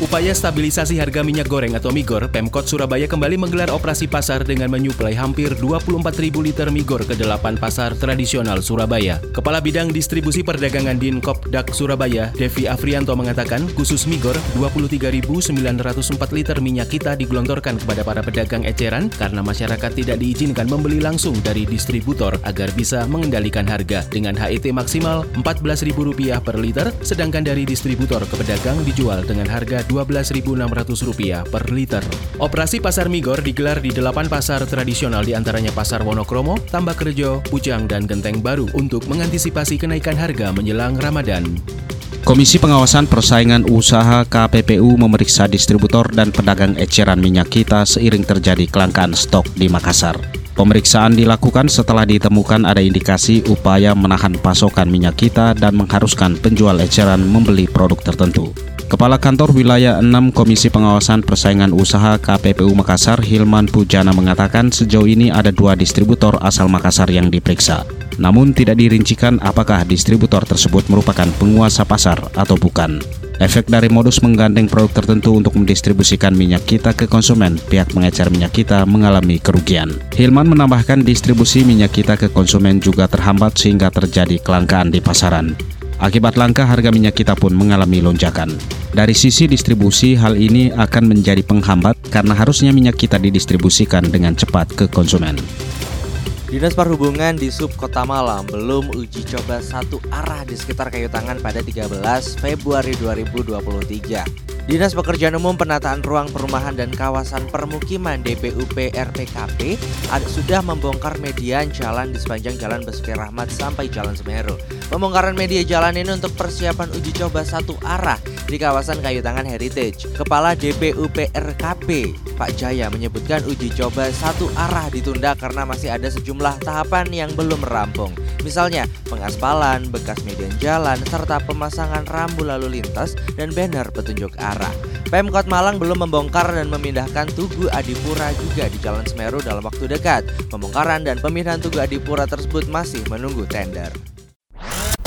Upaya stabilisasi harga minyak goreng atau Migor, Pemkot Surabaya kembali menggelar operasi pasar dengan menyuplai hampir 24.000 liter Migor ke delapan pasar tradisional Surabaya. Kepala Bidang Distribusi Perdagangan Dinkopdak Surabaya, Devi Afrianto mengatakan, khusus Migor, 23.904 liter minyak kita digelontorkan kepada para pedagang eceran karena masyarakat tidak diizinkan membeli langsung dari distributor agar bisa mengendalikan harga dengan HET maksimal Rp14.000 per liter, sedangkan dari distributor ke pedagang dijual dengan harga Rp12.600 per liter. Operasi Pasar Migor digelar di delapan pasar tradisional di antaranya Pasar Wonokromo, Tambak Rejo, Pujang, dan Genteng Baru untuk mengantisipasi kenaikan harga menjelang Ramadan. Komisi Pengawasan Persaingan Usaha KPPU memeriksa distributor dan pedagang eceran minyak kita seiring terjadi kelangkaan stok di Makassar. Pemeriksaan dilakukan setelah ditemukan ada indikasi upaya menahan pasokan minyak kita dan mengharuskan penjual eceran membeli produk tertentu. Kepala Kantor Wilayah 6 Komisi Pengawasan Persaingan Usaha KPPU Makassar, Hilman Pujana mengatakan sejauh ini ada dua distributor asal Makassar yang diperiksa. Namun tidak dirincikan apakah distributor tersebut merupakan penguasa pasar atau bukan. Efek dari modus menggandeng produk tertentu untuk mendistribusikan minyak kita ke konsumen, pihak pengecer minyak kita mengalami kerugian. Hilman menambahkan distribusi minyak kita ke konsumen juga terhambat sehingga terjadi kelangkaan di pasaran. Akibat langka harga minyak kita pun mengalami lonjakan. Dari sisi distribusi, hal ini akan menjadi penghambat karena harusnya minyak kita didistribusikan dengan cepat ke konsumen. Dinas Perhubungan di Sub Kota Malang belum uji coba satu arah di sekitar kayu tangan pada 13 Februari 2023. Dinas Pekerjaan Umum Penataan Ruang Perumahan dan Kawasan Permukiman DPUP RPKP sudah membongkar median jalan di sepanjang Jalan Basuki Rahmat sampai Jalan Semeru. Pembongkaran media jalan ini untuk persiapan uji coba satu arah di kawasan Kayu Tangan Heritage. Kepala DPUP RKP Pak Jaya menyebutkan uji coba satu arah ditunda karena masih ada sejumlah tahapan yang belum rampung. Misalnya pengaspalan, bekas median jalan, serta pemasangan rambu lalu lintas dan banner petunjuk arah. Pemkot Malang belum membongkar dan memindahkan Tugu Adipura juga di Jalan Semeru dalam waktu dekat. Pembongkaran dan pemindahan Tugu Adipura tersebut masih menunggu tender.